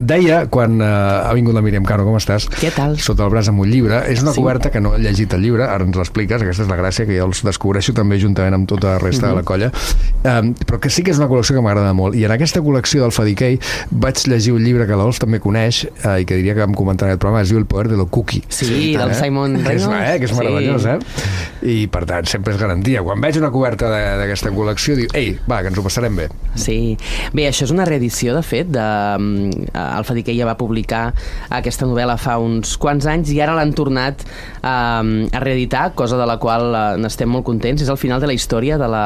Deia, quan uh, ha vingut la Míriam Caro, com estàs? Què tal? Sota el braç amb un llibre. És una Sí. coberta que no he llegit el llibre, ara ens l'expliques, aquesta és la gràcia, que jo els descobreixo també juntament amb tota la resta de Mhm. la colla. Um, però que sí que és una col·lecció que m'agrada molt. I en aquesta col·lecció del Fadiquei vaig llegir un llibre que l'Ols també coneix uh, i que diria que em comentarà aquest programa, es diu El poder de lo cookie. Sí, del Simon que és, Reynolds. eh, que és Sí. meravellós, eh? I, per tant, sempre és garantia. Quan veig una coberta de- d'aquesta col·lecció, dic, ei, va, que ens ho passarem bé. Sí. Bé, això és una reedició, de fet, de... mm, Alfa Diquei ja va publicar aquesta novel·la fa uns quants anys i ara l'han tornat a, a reeditar, cosa de la qual eh, n'estem molt contents. És el final de la història de la,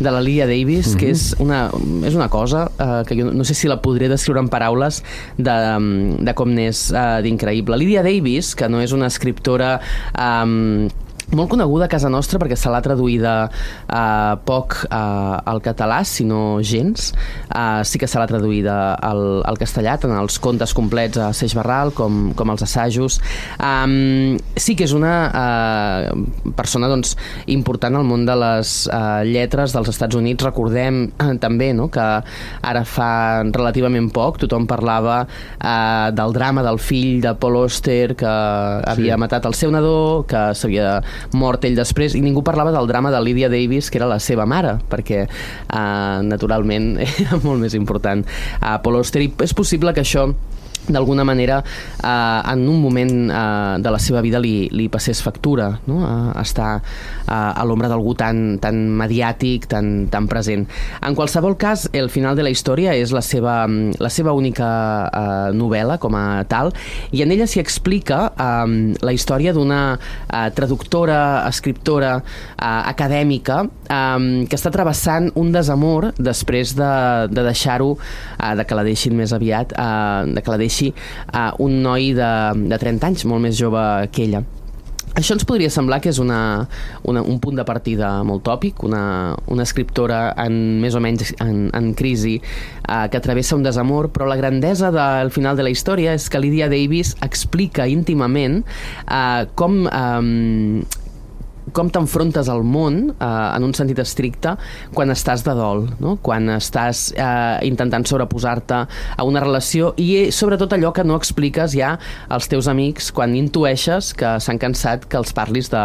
de la Lydia Davis, que és una, és una cosa eh, que jo no sé si la podré descriure en paraules de, mm, de com n'és eh, d'increïble. Lydia Davis, que no és una escriptora... Eh, molt coneguda a casa nostra perquè se l'ha traduïda uh, poc uh, al català, si no gens. Uh, sí que se l'ha traduïda al, al castellà, tant els contes complets a Seix Barral com, com els assajos. Um, sí que és una uh, persona doncs, important al món de les uh, lletres dels Estats Units. Recordem uh, també no, que ara fa relativament poc tothom parlava uh, del drama del fill de Paul Auster que havia matat el seu nadó, que s'havia mort ell després, i ningú parlava del drama de Lydia Davis, que era la seva mare, perquè uh, naturalment era molt més important a Paul Auster, i és possible que això d'alguna manera eh, en un moment eh, de la seva vida li, li passés factura no? eh, estar eh, a l'ombra d'algú tan, tan mediàtic tan, tan present. En qualsevol cas el final de la història és la seva, la seva única eh, novel·la com a tal i en ella s'hi explica eh, la història d'una eh, traductora, escriptora eh, acadèmica eh, que està travessant un desamor després de, de deixar-ho eh, de que la deixin més aviat eh, de que la deixi eh, un noi de, de 30 anys, molt més jove que ella. Això ens podria semblar que és una, una, un punt de partida molt tòpic, una, una escriptora en, més o menys en, en crisi eh, que travessa un desamor, però la grandesa del final de la història és que Lydia Davis explica íntimament eh, com... Eh, com t'enfrontes al món eh, en un sentit estricte quan estàs de dol, no? quan estàs eh, intentant sobreposar-te a una relació i eh, sobretot allò que no expliques ja als teus amics quan intueixes que s'han cansat que els parlis de,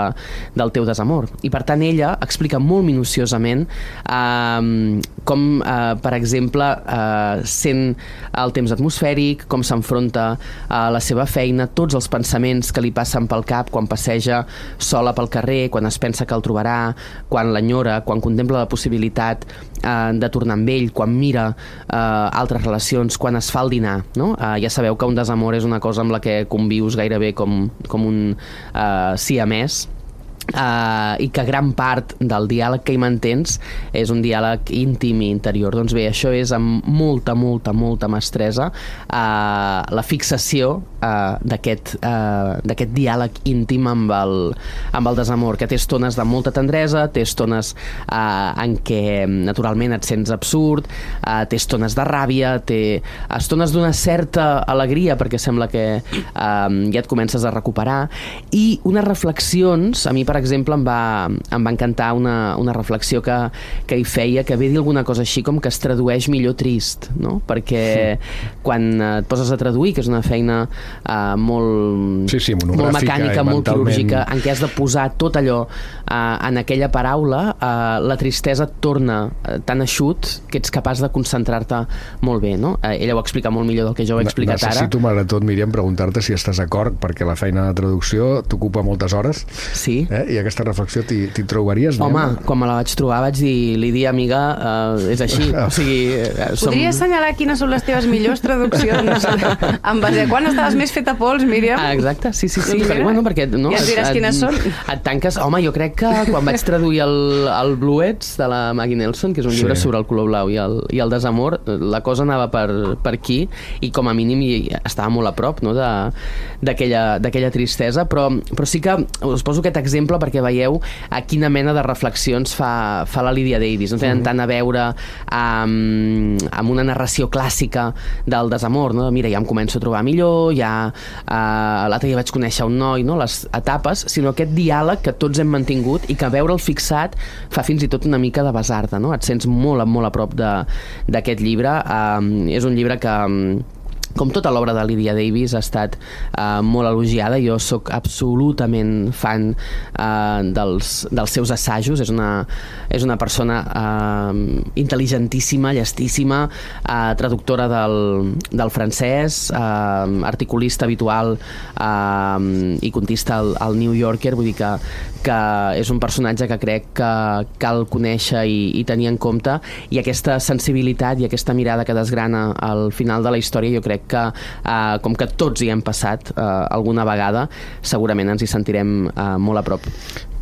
del teu desamor. I per tant ella explica molt minuciosament eh, com, eh, per exemple, eh, sent el temps atmosfèric, com s'enfronta a la seva feina, tots els pensaments que li passen pel cap quan passeja sola pel carrer, quan es pensa que el trobarà, quan l'enyora, quan contempla la possibilitat eh, de tornar amb ell, quan mira eh, altres relacions, quan es fa el dinar. No? Eh, ja sabeu que un desamor és una cosa amb la que convius gairebé com, com un eh, siamès, Uh, i que gran part del diàleg que hi mantens és un diàleg íntim i interior. Doncs bé, això és amb molta, molta, molta mestresa uh, la fixació uh, d'aquest uh, diàleg íntim amb el, amb el desamor, que té estones de molta tendresa, té estones uh, en què naturalment et sents absurd, uh, té estones de ràbia, té estones d'una certa alegria perquè sembla que uh, ja et comences a recuperar i unes reflexions, a mi per exemple em va, em va encantar una, una reflexió que, que hi feia que ve dir alguna cosa així com que es tradueix millor trist no? perquè sí. quan et poses a traduir que és una feina uh, molt, Sí, sí, molt mecànica, molt mentalment- quirúrgica en què has de posar tot allò uh, en aquella paraula uh, la tristesa et torna uh, tan eixut que ets capaç de concentrar-te molt bé no? uh, ella ho explica molt millor del que jo ho he explicat ara Necessito, malgrat tot, Míriam, preguntar-te si estàs d'acord, perquè la feina de traducció t'ocupa moltes hores, sí eh? I aquesta reflexió t'hi trobaries? Home, quan me la vaig trobar vaig dir, Lídia, amiga, uh, és així. O sigui, eh, som... Podries assenyalar quines són les teves millors traduccions en base a quan estaves més feta pols, Míriam? Ah, exacte, sí, sí, sí. Perquè, mira, bueno, perquè, no, ja ens diràs et, quines són. Et tanques... Home, jo crec que quan vaig traduir el, el Bluets de la Maggie Nelson, que és un Sí. llibre sobre el color blau i el, i el desamor, la cosa anava per, per aquí i com a mínim hi, estava molt a prop no, de- d'aquella d'aquella tristesa, però, però sí que us poso aquest exemple perquè veieu a quina mena de reflexions fa, fa la Lydia Davis. No tenen tant a veure amb, amb una narració clàssica del desamor, no? Mira, ja em començo a trobar millor, ja uh, l'altre dia vaig conèixer un noi, no? les etapes, sinó aquest diàleg que tots hem mantingut i que veure'l fixat fa fins i tot una mica de besar-te, no? Et sents molt, molt a prop de- d'aquest llibre. Um, és un llibre que, com tota l'obra de Lydia Davis, ha estat uh, molt elogiada. Jo sóc absolutament fan uh, dels, dels seus assajos. És una, és una persona uh, intel·ligentíssima, llestíssima, uh, traductora del, del francès, uh, articulista habitual uh, i contista al, al New Yorker. Vull dir que, que és un personatge que crec que cal conèixer i, i tenir en compte i aquesta sensibilitat i aquesta mirada que desgrana al final de la història jo crec que eh, com que tots hi hem passat eh, alguna vegada, segurament ens hi sentirem eh, molt a prop.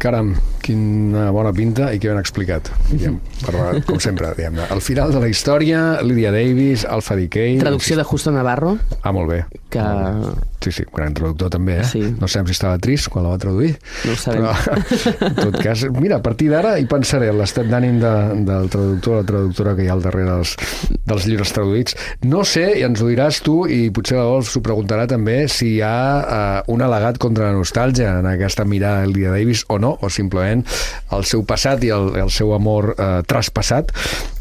Caram, quina bona pinta i que ben explicat. Diguem, per, com sempre, diguem Al final de la història, Lydia Davis, Alfa Decay... Traducció de Justo Navarro. Ah, molt bé. Que... Sí, sí, gran traductor també, eh? Sí. No sabem si estava trist quan la va traduir. No ho sabem. Però, en tot cas, mira, a partir d'ara hi pensaré l'estat d'ànim de, del traductor o la traductora que hi ha al darrere dels, dels llibres traduïts. No sé, i ens ho diràs tu, i potser la Dolç s'ho preguntarà també, si hi ha uh, un al·legat contra la nostàlgia en aquesta mirada del dia Davis o no, o simplement el seu passat i el, el seu amor uh, traspassat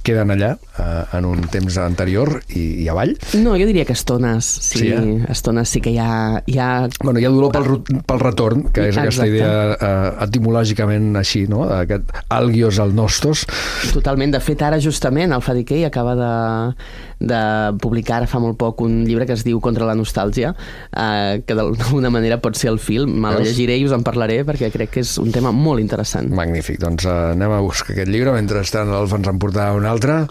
queden allà eh, en un temps anterior i, i avall. No, jo diria que estones sí, Sí, eh? estones sí que hi ha... Hi ha... Bueno, hi ha dolor pel, ru- pel retorn, que és aquesta Exacte. idea eh, etimològicament així, no? Aquest algios al nostos. Totalment. De fet, ara justament el Fadiquei acaba de, de publicar ara fa molt poc un llibre que es diu Contra la nostàlgia, eh, que d'alguna manera pot ser el film. Me la llegiré i us en parlaré perquè crec que és un tema molt interessant. Magnífic, doncs eh, anem a buscar aquest llibre, mentrestant l'Alfa ens en portarà un altre. altra